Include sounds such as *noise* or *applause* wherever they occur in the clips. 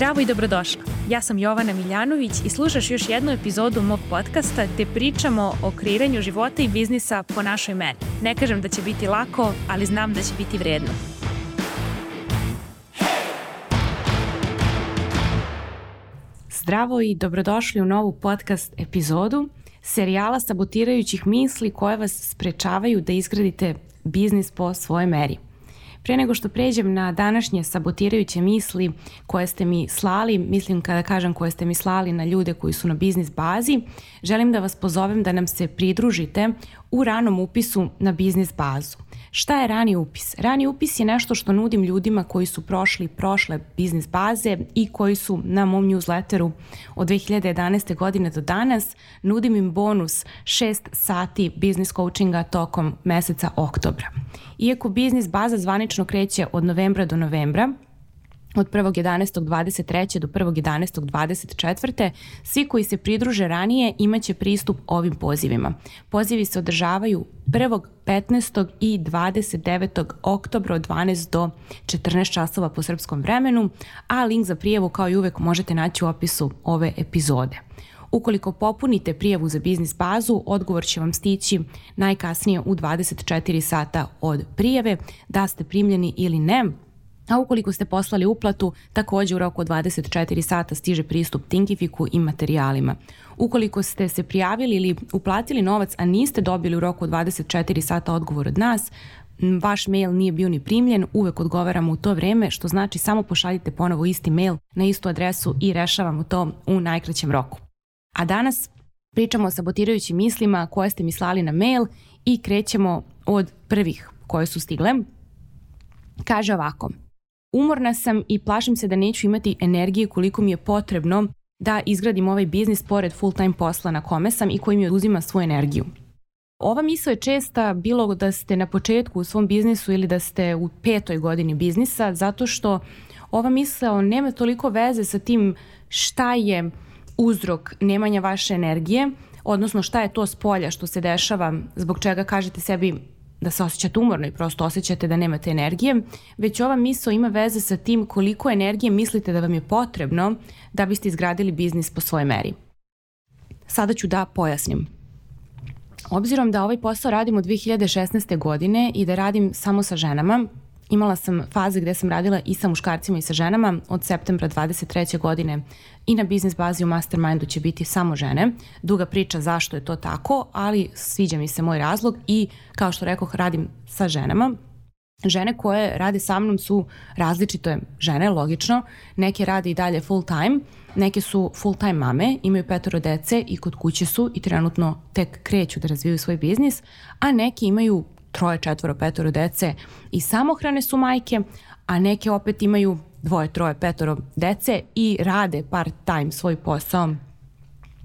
Zdravo i dobrodošla. Ja sam Jovana Miljanović i slušaš još jednu epizodu mog podcasta gde pričamo o kreiranju života i biznisa po našoj meni. Ne kažem da će biti lako, ali znam da će biti vredno. Zdravo i dobrodošli u novu podcast epizodu serijala sabotirajućih misli koje vas sprečavaju da izgradite biznis po svojoj meri. Pre nego što pređem na današnje sabotirajuće misli koje ste mi slali, mislim kada kažem koje ste mi slali na ljude koji su na biznis bazi, želim da vas pozovem da nam se pridružite u ranom upisu na biznis bazu. Šta je rani upis? Rani upis je nešto što nudim ljudima koji su prošli prošle biznis baze i koji su na mom newsletteru od 2011. godine do danas. Nudim im bonus 6 sati biznis coachinga tokom meseca oktobra. Iako biznis baza zvanično kreće od novembra do novembra, od 1.11.23. do 1.11.24. Svi koji se pridruže ranije imaće pristup ovim pozivima. Pozivi se održavaju 1. 15. i 29. oktobra od 12 do 14 časova po srpskom vremenu, a link za prijevu kao i uvek možete naći u opisu ove epizode. Ukoliko popunite prijavu za biznis bazu, odgovor će vam stići najkasnije u 24 sata od prijave da ste primljeni ili ne, A ukoliko ste poslali uplatu, takođe u roku od 24 sata stiže pristup Tinkifiku i materijalima. Ukoliko ste se prijavili ili uplatili novac, a niste dobili u roku od 24 sata odgovor od nas, vaš mail nije bio ni primljen, uvek odgovaramo u to vreme, što znači samo pošaljite ponovo isti mail na istu adresu i rešavamo to u najkraćem roku. A danas pričamo o sabotirajućim mislima koje ste mi slali na mail i krećemo od prvih koje su stigle. Kaže ovako, Umorna sam i plašim se da neću imati energije koliko mi je potrebno da izgradim ovaj biznis pored full time posla na kome sam i koji mi oduzima svoju energiju. Ova misla je česta bilo da ste na početku u svom biznisu ili da ste u petoj godini biznisa, zato što ova misla nema toliko veze sa tim šta je uzrok nemanja vaše energije, odnosno šta je to s polja što se dešava, zbog čega kažete sebi da se osjećate umorno i prosto osjećate da nemate energije, već ova misao ima veze sa tim koliko energije mislite da vam je potrebno da biste izgradili biznis po svojoj meri. Sada ću da pojasnim. Obzirom da ovaj posao radim od 2016. godine i da radim samo sa ženama, Imala sam faze gde sam radila i sa muškarcima i sa ženama. Od septembra 23. godine i na biznis bazi u Mastermindu će biti samo žene. Duga priča zašto je to tako, ali sviđa mi se moj razlog i kao što rekoh radim sa ženama. Žene koje rade sa mnom su različite žene, logično. Neke rade i dalje full time, neke su full time mame, imaju petoro dece i kod kuće su i trenutno tek kreću da razvijaju svoj biznis, a neke imaju troje, četvoro, petoro dece i samohrane su majke, a neke opet imaju dvoje, troje, petoro dece i rade part time svoj posao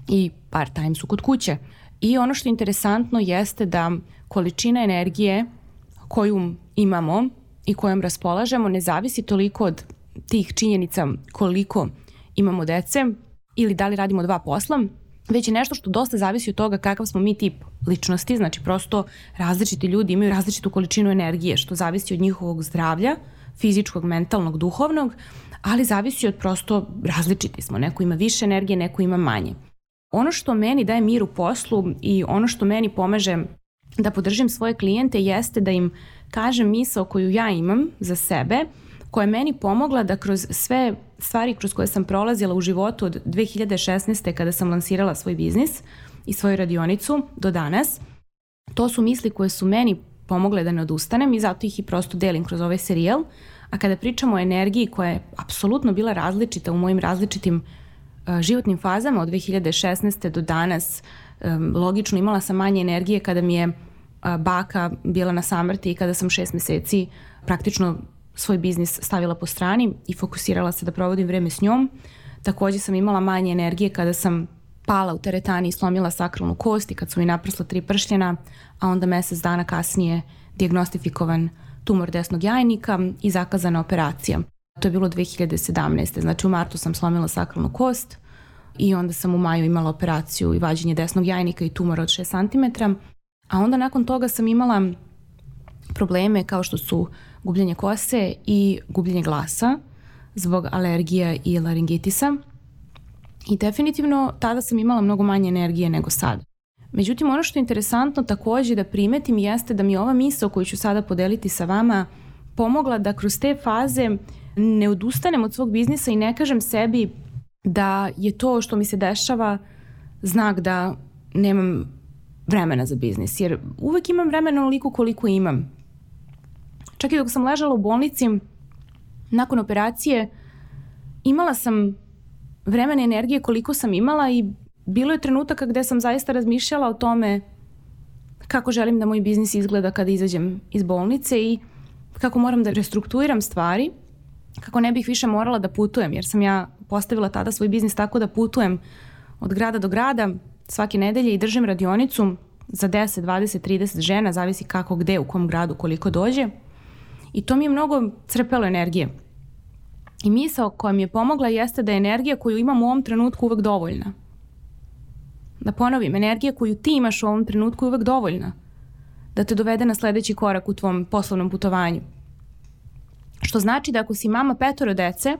i part time su kod kuće. I ono što je interesantno jeste da količina energije koju imamo i kojom raspolažemo ne zavisi toliko od tih činjenica koliko imamo dece ili da li radimo dva posla, već je nešto što dosta zavisi od toga kakav smo mi tip ličnosti, znači prosto različiti ljudi imaju različitu količinu energije, što zavisi od njihovog zdravlja, fizičkog, mentalnog, duhovnog, ali zavisi od prosto različiti smo. Neko ima više energije, neko ima manje. Ono što meni daje mir u poslu i ono što meni pomaže da podržim svoje klijente jeste da im kažem misao koju ja imam za sebe, koja je meni pomogla da kroz sve stvari kroz koje sam prolazila u životu od 2016. kada sam lansirala svoj biznis i svoju radionicu do danas, to su misli koje su meni pomogle da ne odustanem i zato ih i prosto delim kroz ovaj serijal. A kada pričamo o energiji koja je apsolutno bila različita u mojim različitim uh, životnim fazama od 2016. do danas, um, logično imala sam manje energije kada mi je uh, baka bila na samrti i kada sam šest meseci praktično svoj biznis stavila po strani i fokusirala se da provodim vreme s njom. Takođe sam imala manje energije kada sam pala u teretani i slomila sakralnu kost i kad su mi naprsla tri pršljena, a onda mesec dana kasnije diagnostifikovan tumor desnog jajnika i zakazana operacija. To je bilo 2017. Znači u martu sam slomila sakralnu kost i onda sam u maju imala operaciju i vađenje desnog jajnika i tumora od 6 cm. A onda nakon toga sam imala probleme kao što su gubljenje kose i gubljenje glasa. zbog alergija i laringitisa. I definitivno tada sam imala mnogo manje energije nego sad. Međutim, ono što je interesantno takođe da primetim jeste da mi ova misla koju ću sada podeliti sa vama pomogla da kroz te faze ne odustanem od svog biznisa i ne kažem sebi da je to što mi se dešava znak da nemam vremena za biznis. Jer uvek imam vremena onoliko koliko imam. Čak i dok sam ležala u bolnici, nakon operacije, imala sam vremena i energije koliko sam imala i bilo je trenutaka gde sam zaista razmišljala o tome kako želim da moj biznis izgleda kada izađem iz bolnice i kako moram da restrukturiram stvari, kako ne bih više morala da putujem, jer sam ja postavila tada svoj biznis tako da putujem od grada do grada svake nedelje i držim radionicu za 10, 20, 30 žena, zavisi kako, gde, u kom gradu, koliko dođe. I to mi je mnogo crpelo energije. I misao koja mi je pomogla jeste da je energija koju imam u ovom trenutku uvek dovoljna. Da ponovim, energija koju ti imaš u ovom trenutku je uvek dovoljna da te dovede na sledeći korak u tvom poslovnom putovanju. Što znači da ako si mama petoro dece,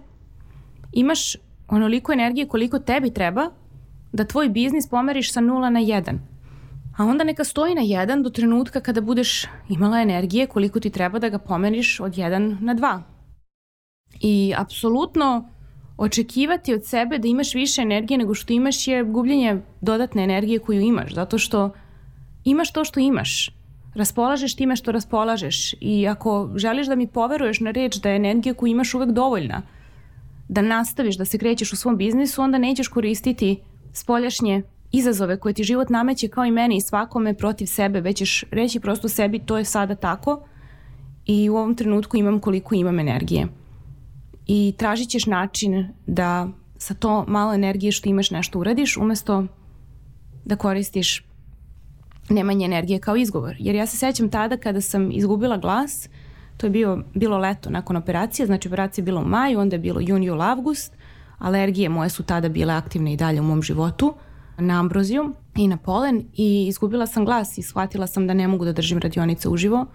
imaš onoliko energije koliko tebi treba da tvoj biznis pomeriš sa nula na jedan. A onda neka stoji na jedan do trenutka kada budeš imala energije koliko ti treba da ga pomeriš od jedan na dva. I apsolutno očekivati od sebe da imaš više energije nego što imaš je gubljenje dodatne energije koju imaš, zato što imaš to što imaš. Raspolažeš time što raspolažeš i ako želiš da mi poveruješ na reč da je energija koju imaš uvek dovoljna, da nastaviš da se krećeš u svom biznisu, onda nećeš koristiti spoljašnje izazove koje ti život nameće kao i meni i svakome protiv sebe, već ćeš reći prosto sebi to je sada tako i u ovom trenutku imam koliko imam energije i tražit ćeš način da sa to malo energije što imaš nešto uradiš umesto da koristiš nemanje energije kao izgovor. Jer ja se sećam tada kada sam izgubila glas, to je bio, bilo leto nakon operacije, znači operacija je bila u maju, onda je bilo jun, jul, avgust, alergije moje su tada bile aktivne i dalje u mom životu, na ambroziju i na polen i izgubila sam glas i shvatila sam da ne mogu da držim radionice uživo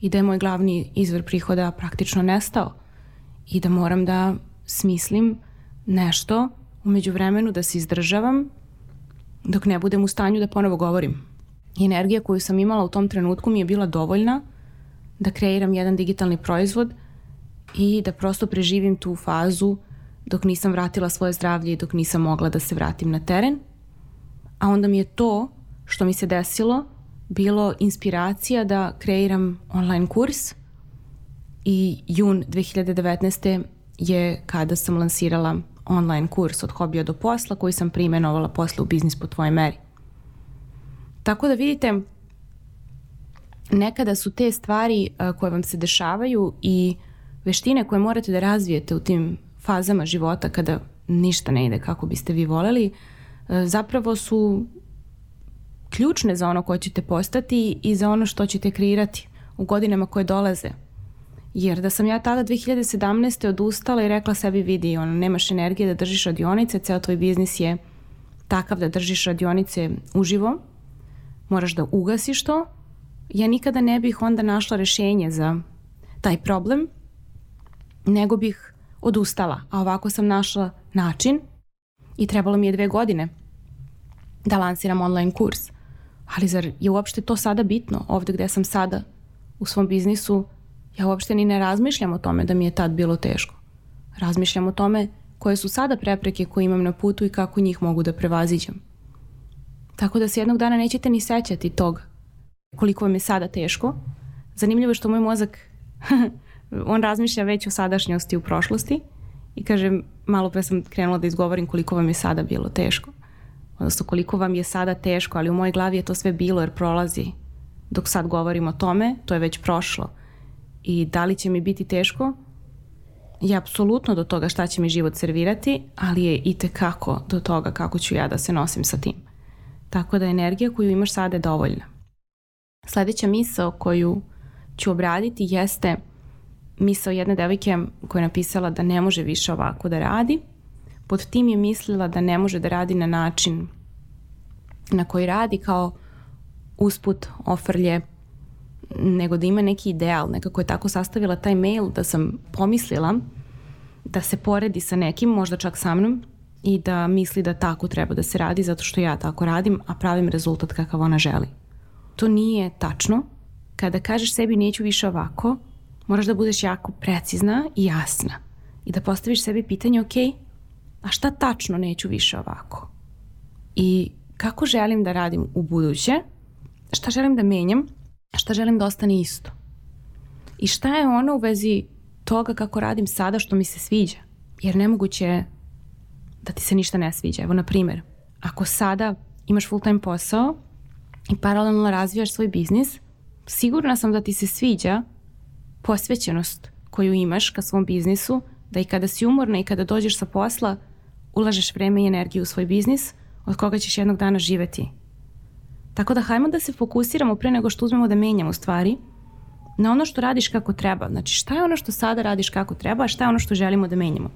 i da je moj glavni izvor prihoda praktično nestao i da moram da smislim nešto umeđu vremenu da se izdržavam dok ne budem u stanju da ponovo govorim. Energija koju sam imala u tom trenutku mi je bila dovoljna da kreiram jedan digitalni proizvod i da prosto preživim tu fazu dok nisam vratila svoje zdravlje i dok nisam mogla da se vratim na teren. A onda mi je to što mi se desilo bilo inspiracija da kreiram online kurs – i jun 2019. je kada sam lansirala online kurs od hobija do posla koji sam primenovala posle u biznis po tvojoj meri. Tako da vidite, nekada su te stvari koje vam se dešavaju i veštine koje morate da razvijete u tim fazama života kada ništa ne ide kako biste vi voleli, zapravo su ključne za ono koje ćete postati i za ono što ćete kreirati u godinama koje dolaze – Jer da sam ja tada 2017. odustala i rekla sebi vidi, ono, nemaš energije da držiš radionice, ceo tvoj biznis je takav da držiš radionice uživo, moraš da ugasiš to, ja nikada ne bih onda našla rešenje za taj problem, nego bih odustala. A ovako sam našla način i trebalo mi je dve godine da lansiram online kurs. Ali zar je uopšte to sada bitno ovde gde sam sada u svom biznisu ja uopšte ni ne razmišljam o tome da mi je tad bilo teško. Razmišljam o tome koje su sada prepreke koje imam na putu i kako njih mogu da prevaziđem. Tako da se jednog dana nećete ni sećati toga koliko vam je sada teško. Zanimljivo je što moj mozak, *laughs* on razmišlja već o sadašnjosti u prošlosti i kaže, malo pre sam krenula da izgovorim koliko vam je sada bilo teško. Odnosno koliko vam je sada teško, ali u mojoj glavi je to sve bilo jer prolazi. Dok sad govorim o tome, to je već prošlo i da li će mi biti teško je apsolutno do toga šta će mi život servirati, ali je i tekako do toga kako ću ja da se nosim sa tim. Tako da energija koju imaš sada je dovoljna. Sledeća misao koju ću obraditi jeste misao jedne devojke koja je napisala da ne može više ovako da radi. Pod tim je mislila da ne može da radi na način na koji radi kao usput ofrlje nego da ima neki ideal. Nekako je tako sastavila taj mail da sam pomislila da se poredi sa nekim, možda čak sa mnom, i da misli da tako treba da se radi zato što ja tako radim, a pravim rezultat kakav ona želi. To nije tačno. Kada kažeš sebi neću više ovako, moraš da budeš jako precizna i jasna i da postaviš sebi pitanje, ok, a šta tačno neću više ovako? I kako želim da radim u buduće, šta želim da menjam, šta želim da ostane isto. I šta je ono u vezi toga kako radim sada što mi se sviđa. Jer nemoguće je da ti se ništa ne sviđa. Evo, na primjer, ako sada imaš full time posao i paralelno razvijaš svoj biznis, sigurna sam da ti se sviđa posvećenost koju imaš ka svom biznisu, da i kada si umorna i kada dođeš sa posla, ulažeš vreme i energiju u svoj biznis od koga ćeš jednog dana živeti. Tako da hajmo da se fokusiramo pre nego što uzmemo da menjamo stvari na ono što radiš kako treba. Znači šta je ono što sada radiš kako treba, a šta je ono što želimo da menjamo.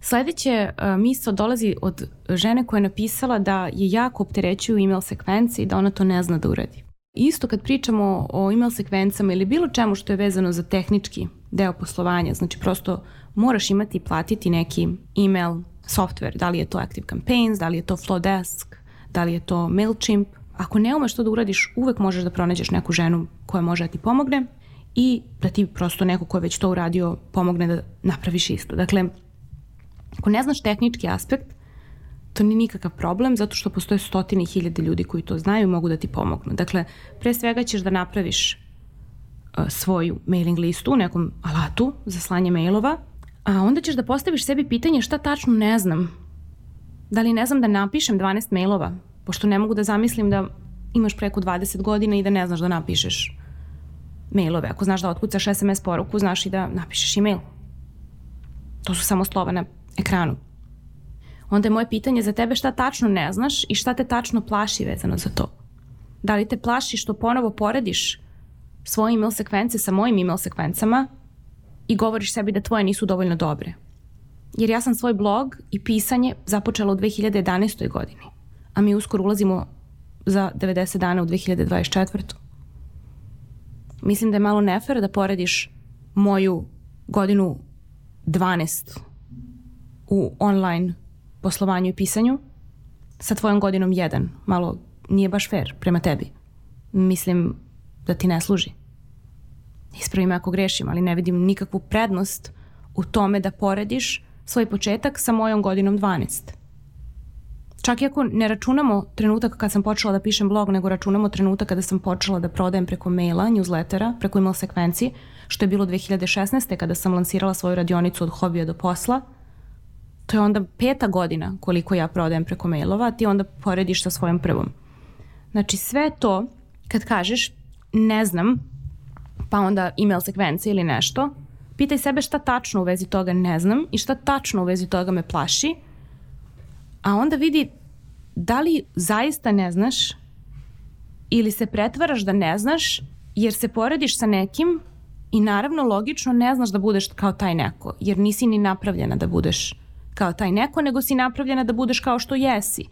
Sledeće uh, misao dolazi od žene koja je napisala da je jako opterećuju email sekvence i da ona to ne zna da uradi. Isto kad pričamo o email sekvencama ili bilo čemu što je vezano za tehnički deo poslovanja, znači prosto moraš imati i platiti neki email software, da li je to Active Campaigns, da li je to Flowdesk, da li je to MailChimp. Ako ne umeš to da uradiš, uvek možeš da pronađeš neku ženu koja može da ti pomogne i da ti prosto neko ko je već to uradio pomogne da napraviš isto. Dakle, ako ne znaš tehnički aspekt, to nije nikakav problem zato što postoje stotine hiljade ljudi koji to znaju i mogu da ti pomognu. Dakle, pre svega ćeš da napraviš uh, svoju mailing listu u nekom alatu za slanje mailova, a onda ćeš da postaviš sebi pitanje šta tačno ne znam. Da li ne znam da napišem 12 mailova, pošto ne mogu da zamislim da imaš preko 20 godina i da ne znaš da napišeš mailove. Ako znaš da otkucaš SMS poruku, znaš i da napišeš e-mail. To su samo slova na ekranu. Onda je moje pitanje za tebe šta tačno ne znaš i šta te tačno plaši vezano za to. Da li te plaši što ponovo porediš svoje email sekvence sa mojim email sekvencama i govoriš sebi da tvoje nisu dovoljno dobre. Jer ja sam svoj blog i pisanje započela u 2011. godini, a mi uskoro ulazimo za 90 dana u 2024. Mislim da je malo nefer da porediš moju godinu 12 u online poslovanju i pisanju sa tvojom godinom 1. Malo nije baš fair prema tebi. Mislim da ti ne služi. Ispravi me ako grešim, ali ne vidim nikakvu prednost u tome da porediš svoj početak sa mojom godinom 12. Čak i ako ne računamo trenutak kad sam počela da pišem blog, nego računamo trenutak kada sam počela da prodajem preko maila, newslettera, preko email sekvenci, što je bilo 2016. kada sam lansirala svoju radionicu od hobija do posla, to je onda peta godina koliko ja prodajem preko mailova, a ti onda porediš sa svojom prvom. Znači sve to, kad kažeš ne znam, pa onda email sekvence ili nešto, pitaj sebe šta tačno u vezi toga ne znam i šta tačno u vezi toga me plaši, a onda vidi da li zaista ne znaš ili se pretvaraš da ne znaš jer se porediš sa nekim i naravno logično ne znaš da budeš kao taj neko jer nisi ni napravljena da budeš kao taj neko, nego si napravljena da budeš kao što jesi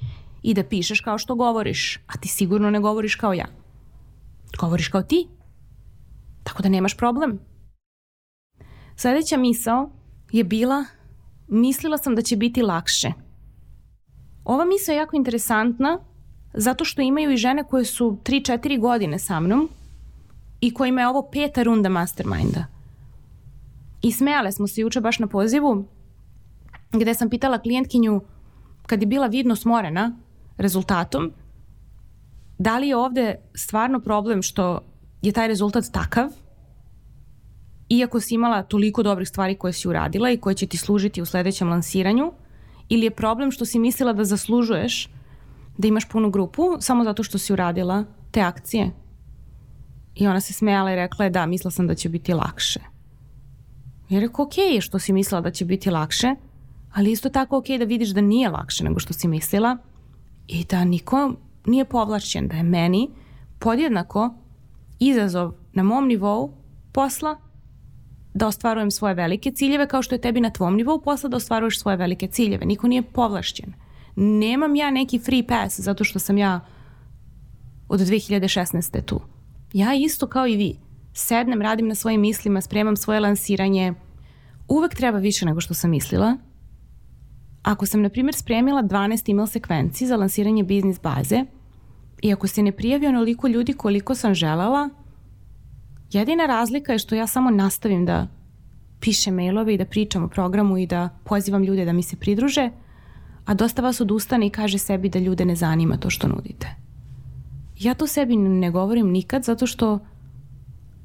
i da pišeš kao što govoriš, a ti sigurno ne govoriš kao ja. Govoriš kao ti. Tako da nemaš problem. Sledeća misao je bila mislila sam da će biti lakše. Ova misao je jako interesantna zato što imaju i žene koje su 3-4 godine sa mnom i kojima je ovo peta runda masterminda. I smejale smo se juče baš na pozivu gde sam pitala klijentkinju kad je bila vidno smorena rezultatom, da li je ovde stvarno problem što je taj rezultat takav, iako si imala toliko dobrih stvari koje si uradila i koje će ti služiti u sledećem lansiranju, ili je problem što si mislila da zaslužuješ da imaš punu grupu samo zato što si uradila te akcije. I ona se smejala i rekla je da, mislila sam da će biti lakše. I rekao, ok, što si mislila da će biti lakše, ali isto tako ok da vidiš da nije lakše nego što si mislila i da niko nije povlašćen, da je meni podjednako izazov na mom nivou posla da ostvarujem svoje velike ciljeve kao što je tebi na tvom nivou posla da ostvaruješ svoje velike ciljeve. Niko nije povlašćen. Nemam ja neki free pass zato što sam ja od 2016. tu. Ja isto kao i vi. Sednem, radim na svojim mislima, spremam svoje lansiranje, uvek treba više nego što sam mislila. Ako sam, na primjer, spremila 12 email sekvenci za lansiranje biznis baze i ako se ne prijavi onoliko ljudi koliko sam želala, jedina razlika je što ja samo nastavim da pišem mailove i da pričam o programu i da pozivam ljude da mi se pridruže, a dosta vas odustane i kaže sebi da ljude ne zanima to što nudite. Ja to sebi ne govorim nikad zato što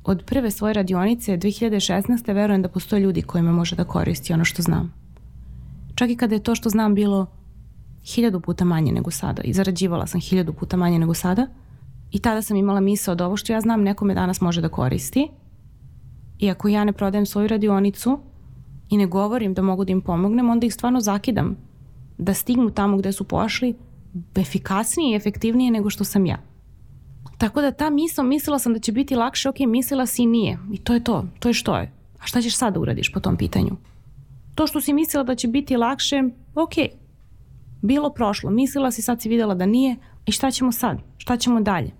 od prve svoje radionice 2016. verujem da postoje ljudi kojima može da koristi ono što znam. Čak i kada je to što znam bilo hiljadu puta manje nego sada i zarađivala sam hiljadu puta manje nego sada i tada sam imala misao da ovo što ja znam nekome danas može da koristi i ako ja ne prodajem svoju radionicu i ne govorim da mogu da im pomognem, onda ih stvarno zakidam da stignu tamo gde su pošli efikasnije i efektivnije nego što sam ja. Tako da ta misla, mislila sam da će biti lakše, ok, mislila si nije. I to je to, to je što je. A šta ćeš sada da uradiš po tom pitanju? To što si mislila da će biti lakše, ok, bilo prošlo, mislila si, sad si videla da nije, i šta ćemo sad? Šta ćemo dalje?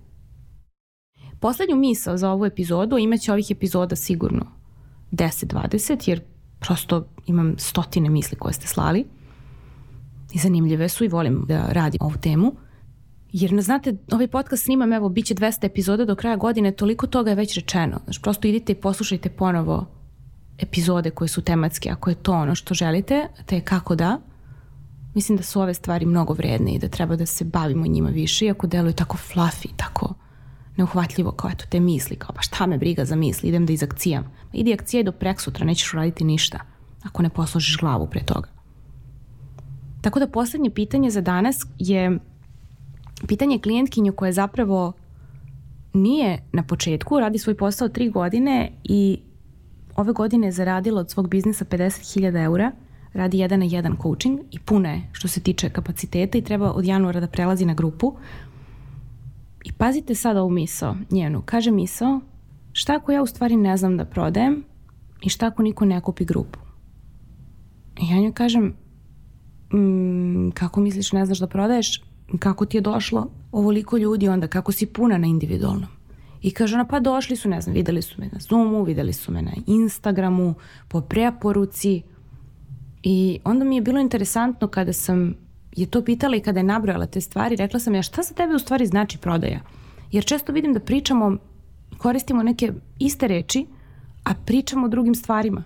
Poslednju misao za ovu epizodu, imaće ovih epizoda sigurno 10-20, jer prosto imam stotine misli koje ste slali i zanimljive su i volim da radim ovu temu. Jer, znate, ovaj podcast snimam, evo, bit će 200 epizoda do kraja godine, toliko toga je već rečeno. Znači, prosto idite i poslušajte ponovo epizode koje su tematske, ako je to ono što želite, te kako da. Mislim da su ove stvari mnogo vredne i da treba da se bavimo njima više, iako deluje tako fluffy, tako neuhvatljivo kao eto te misli, kao pa šta me briga za misli, idem da izakcijam. Idi akcija do prek sutra, nećeš uraditi ništa ako ne posložiš glavu pre toga. Tako da poslednje pitanje za danas je pitanje klijentkinju koja zapravo nije na početku, radi svoj posao tri godine i ove godine je zaradila od svog biznisa 50.000 eura, radi jedan na jedan coaching i puno je što se tiče kapaciteta i treba od januara da prelazi na grupu. I pazite sad ovu misao njenu. Kaže misao, šta ako ja u stvari ne znam da prodajem i šta ako niko ne kupi grupu? I ja njoj kažem, mm, kako misliš ne znaš da prodaješ? Kako ti je došlo ovoliko ljudi onda? Kako si puna na individualnom? I kaže ona, pa došli su, ne znam, videli su me na Zoomu, videli su me na Instagramu, po preporuci. I onda mi je bilo interesantno kada sam je to pitala i kada je nabrojala te stvari, rekla sam ja šta za tebe u stvari znači prodaja? Jer često vidim da pričamo, koristimo neke iste reči, a pričamo o drugim stvarima.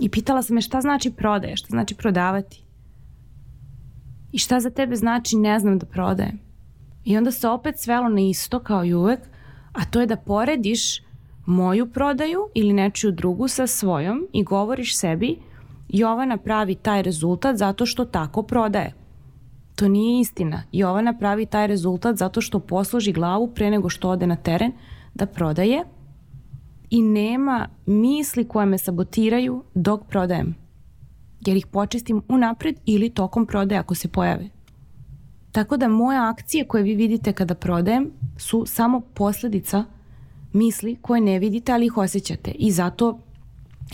I pitala sam je šta znači prodaja, šta znači prodavati. I šta za tebe znači ne znam da prodajem. I onda se opet svelo na isto kao i uvek, a to je da porediš moju prodaju ili nečiju drugu sa svojom i govoriš sebi Jovana pravi taj rezultat zato što tako prodaje. To nije istina. Jovana pravi taj rezultat zato što posloži glavu pre nego što ode na teren da prodaje i nema misli koje me sabotiraju dok prodajem. Jer ih počistim unapred ili tokom prodaje ako se pojave. Tako da moje akcije koje vi vidite kada prodajem su samo posledica misli koje ne vidite ali ih osjećate i zato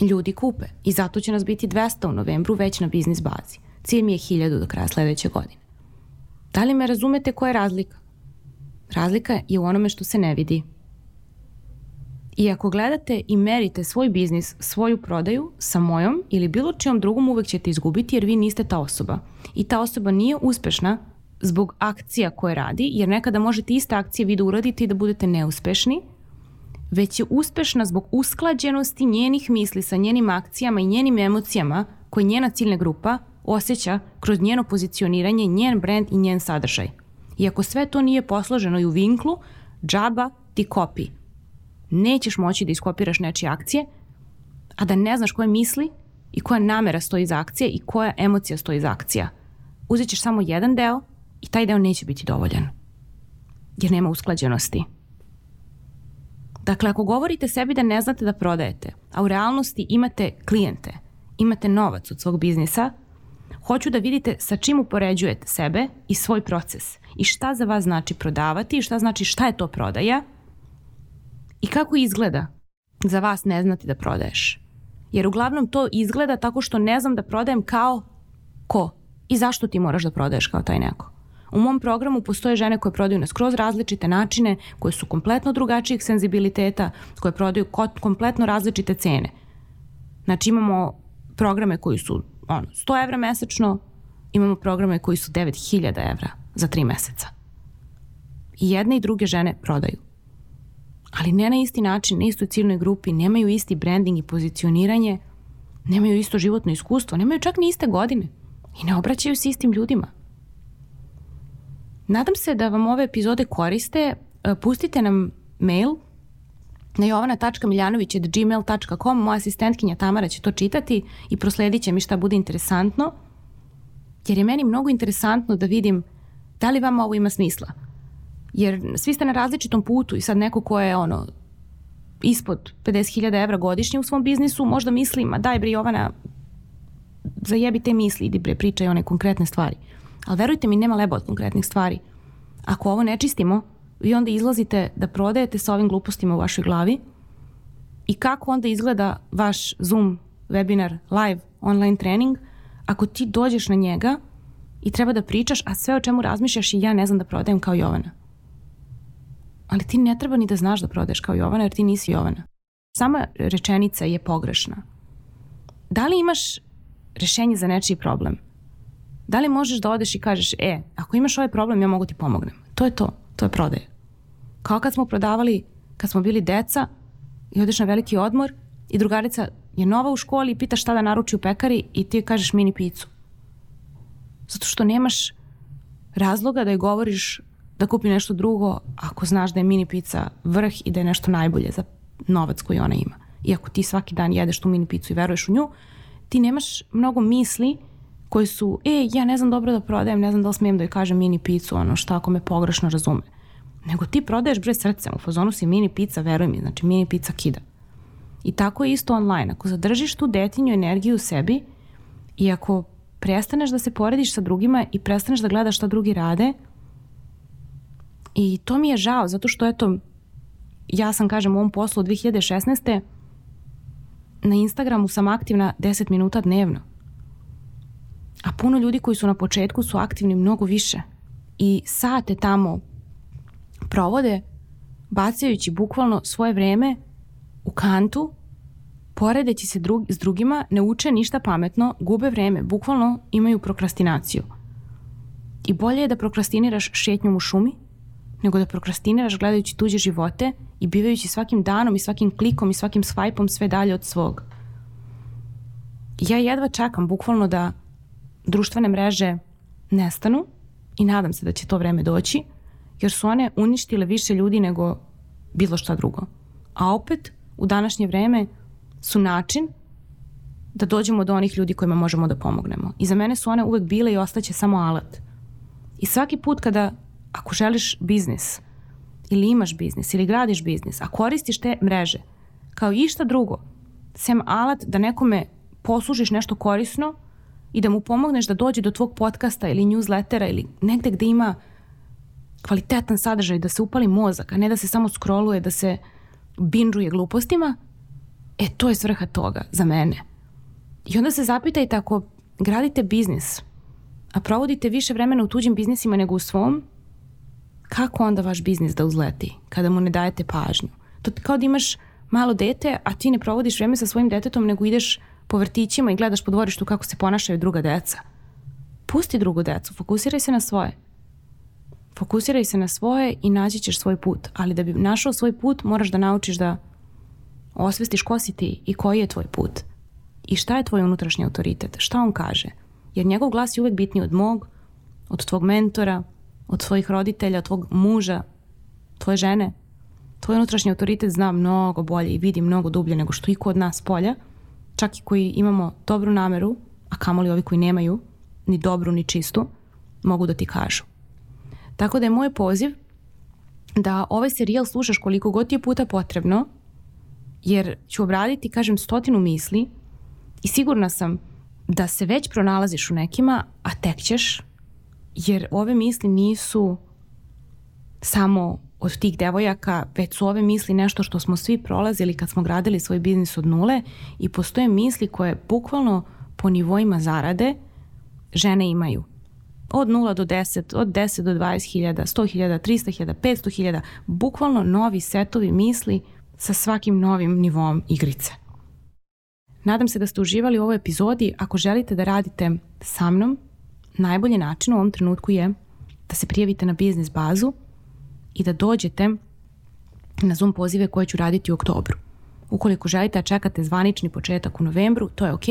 ljudi kupe. I zato će nas biti 200 u novembru već na biznis bazi. Cilj mi je 1000 do kraja sledeće godine. Da li me razumete koja je razlika? Razlika je u onome što se ne vidi. I ako gledate i merite svoj biznis, svoju prodaju sa mojom ili bilo čijom drugom uvek ćete izgubiti jer vi niste ta osoba. I ta osoba nije uspešna zbog akcija koje radi, jer nekada možete iste akcije vi da uradite i da budete neuspešni, već je uspešna zbog usklađenosti njenih misli sa njenim akcijama i njenim emocijama koje njena ciljna grupa osjeća kroz njeno pozicioniranje, njen brand i njen sadržaj. I ako sve to nije posloženo i u vinklu, džaba ti kopi. Nećeš moći da iskopiraš nečije akcije, a da ne znaš koje misli i koja namera stoji za akcije i koja emocija stoji za akcija. Uzet ćeš samo jedan deo i taj deo neće biti dovoljan. Jer nema usklađenosti. Dakle, ako govorite sebi da ne znate da prodajete, a u realnosti imate klijente, imate novac od svog biznisa, hoću da vidite sa čim upoređujete sebe i svoj proces i šta za vas znači prodavati i šta znači šta je to prodaja i kako izgleda za vas ne znati da prodaješ. Jer uglavnom to izgleda tako što ne znam da prodajem kao ko i zašto ti moraš da prodaješ kao taj neko. U mom programu postoje žene koje prodaju na skroz različite načine, koje su kompletno drugačijih senzibiliteta, koje prodaju kompletno različite cene. Znači imamo programe koji su ono, 100 evra mesečno, imamo programe koji su 9000 evra za 3 meseca. I jedne i druge žene prodaju. Ali ne na isti način, na istoj ciljnoj grupi, nemaju isti branding i pozicioniranje, nemaju isto životno iskustvo, nemaju čak ni iste godine i ne obraćaju se istim ljudima. Nadam se da vam ove epizode koriste. E, pustite nam mail na jovana.miljanović.gmail.com Moja asistentkinja Tamara će to čitati i prosledit će mi šta bude interesantno, jer je meni mnogo interesantno da vidim da li vama ovo ima smisla. Jer svi ste na različitom putu i sad neko ko je ono ispod 50.000 evra godišnje u svom biznisu možda misli, ma daj bre Jovana, zajebi te misli, idi bre pričaj one konkretne stvari. Ali verujte mi, nema leba od konkretnih stvari. Ako ovo ne čistimo, vi onda izlazite da prodajete sa ovim glupostima u vašoj glavi i kako onda izgleda vaš Zoom, webinar, live, online trening ako ti dođeš na njega i treba da pričaš, a sve o čemu razmišljaš i ja ne znam da prodajem kao Jovana. Ali ti ne treba ni da znaš da prodaješ kao Jovana jer ti nisi Jovana. Sama rečenica je pogrešna. Da li imaš rešenje za nečiji problem? Da li možeš da odeš i kažeš, e, ako imaš ovaj problem, ja mogu ti pomognem. To je to, to je prodaje. Kao kad smo prodavali, kad smo bili deca i odeš na veliki odmor i drugarica je nova u školi i pita šta da naruči u pekari i ti kažeš mini picu. Zato što nemaš razloga da je govoriš da kupi nešto drugo ako znaš da je mini pizza vrh i da je nešto najbolje za novac koji ona ima. I ako ti svaki dan jedeš tu mini picu i veruješ u nju, ti nemaš mnogo misli koji su, e, ja ne znam dobro da prodajem, ne znam da li smijem da joj kažem mini picu, ono šta ako me pogrešno razume. Nego ti prodaješ bre srcem, u fazonu si mini pizza, veruj mi, znači mini pizza kida. I tako je isto online. Ako zadržiš tu detinju energiju u sebi i ako prestaneš da se porediš sa drugima i prestaneš da gledaš šta drugi rade, i to mi je žao, zato što eto, ja sam, kažem, u ovom poslu od 2016. Na Instagramu sam aktivna 10 minuta dnevno. A puno ljudi koji su na početku su aktivni mnogo više. I sate tamo provode bacajući bukvalno svoje vreme u kantu, poredeći se drug, s drugima, ne uče ništa pametno, gube vreme, bukvalno imaju prokrastinaciju. I bolje je da prokrastiniraš šetnjom u šumi, nego da prokrastiniraš gledajući tuđe živote i bivajući svakim danom i svakim klikom i svakim svajpom sve dalje od svog. Ja jedva čekam bukvalno da društvene mreže nestanu i nadam se da će to vreme doći, jer su one uništile više ljudi nego bilo šta drugo. A opet, u današnje vreme su način da dođemo do onih ljudi kojima možemo da pomognemo. I za mene su one uvek bile i ostaće samo alat. I svaki put kada, ako želiš biznis, ili imaš biznis, ili gradiš biznis, a koristiš te mreže, kao i šta drugo, sem alat da nekome poslužiš nešto korisno i da mu pomogneš da dođe do tvog podcasta ili newslettera ili negde gde ima kvalitetan sadržaj, da se upali mozak, a ne da se samo scrolluje, da se binžuje glupostima, e to je svrha toga za mene. I onda se zapitajte ako gradite biznis, a provodite više vremena u tuđim biznisima nego u svom, kako onda vaš biznis da uzleti kada mu ne dajete pažnju? To kao da imaš malo dete, a ti ne provodiš vreme sa svojim detetom, nego ideš po vrtićima i gledaš po dvorištu kako se ponašaju druga deca. Pusti drugu decu, fokusiraj se na svoje. Fokusiraj se na svoje i naći ćeš svoj put. Ali da bi našao svoj put, moraš da naučiš da osvestiš ko si ti i koji je tvoj put. I šta je tvoj unutrašnji autoritet? Šta on kaže? Jer njegov glas je uvek bitniji od mog, od tvog mentora, od svojih roditelja, od tvog muža, tvoje žene. Tvoj unutrašnji autoritet zna mnogo bolje i vidi mnogo dublje nego što i kod nas polja, čak i koji imamo dobru nameru, a kamoli ovi koji nemaju, ni dobru ni čistu, mogu da ti kažu. Tako da je moj poziv da ovaj serijal slušaš koliko god ti je puta potrebno, jer ću obraditi, kažem, stotinu misli i sigurna sam da se već pronalaziš u nekima, a tek ćeš, jer ove misli nisu samo od tih devojaka, već su ove misli nešto što smo svi prolazili kad smo gradili svoj biznis od nule i postoje misli koje bukvalno po nivoima zarade žene imaju. Od 0 do 10, od 10 do 20 hiljada, 100 hiljada, 300 hiljada, 500 hiljada, bukvalno novi setovi misli sa svakim novim nivom igrice. Nadam se da ste uživali u ovoj epizodi. Ako želite da radite sa mnom, najbolji način u ovom trenutku je da se prijavite na biznis bazu i da dođete na Zoom pozive koje ću raditi u oktobru. Ukoliko želite da čekate zvanični početak u novembru, to je ok.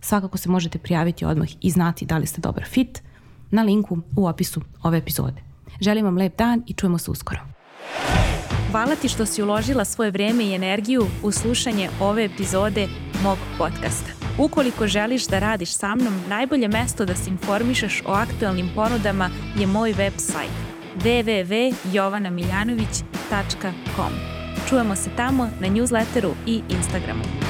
Svakako se možete prijaviti odmah i znati da li ste dobar fit na linku u opisu ove epizode. Želim vam lep dan i čujemo se uskoro. Hvala ti što si uložila svoje vreme i energiju u slušanje ove epizode mog podcasta. Ukoliko želiš da radiš sa mnom, najbolje mesto da se informišeš o aktualnim ponudama je moj website www.jovanamiljanović.com. Čujemo se tamo na newsletteru i Instagramu.